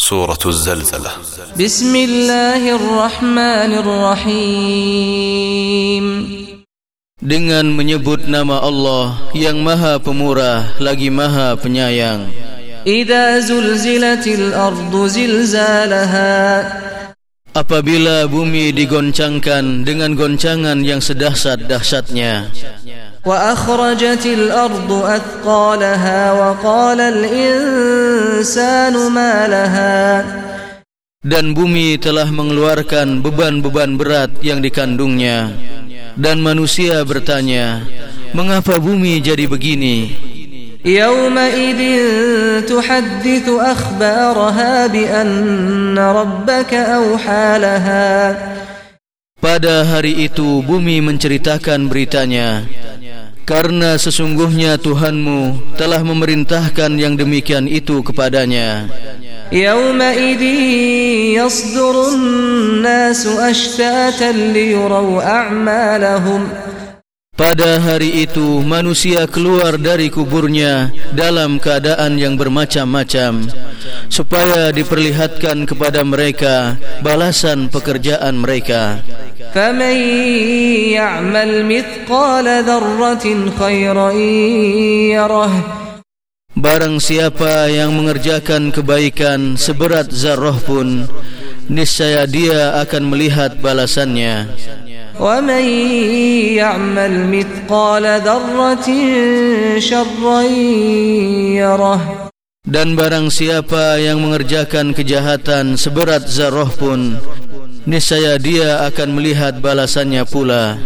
سورة الزلزلة بسم الله الرحمن الرحيم Dengan menyebut nama Allah yang maha pemurah lagi maha penyayang إذا زلزلت الأرض زلزالها Apabila bumi digoncangkan dengan goncangan yang sedahsyat-dahsyatnya وأخرجت الأرض أثقالها وقال الإنسان ما لها Dan bumi telah mengeluarkan beban-beban berat yang dikandungnya Dan manusia bertanya Mengapa bumi jadi begini? يومئذ تحدث أخبارها بأن ربك أوحى لها Pada hari itu bumi menceritakan beritanya Karena sesungguhnya Tuhanmu telah memerintahkan yang demikian itu kepadanya يومئذ يصدر الناس أشتاتا ليروا أعمالهم Pada hari itu manusia keluar dari kuburnya dalam keadaan yang bermacam-macam supaya diperlihatkan kepada mereka balasan pekerjaan mereka. فمن يعمل مثقال ذرة خيرا يره Barang siapa yang mengerjakan kebaikan seberat zarah pun niscaya dia akan melihat balasannya. ومن يعمل مثقال ذرة شرا يره Dan barang siapa yang mengerjakan kejahatan seberat zarah pun niscaya dia akan melihat balasannya pula.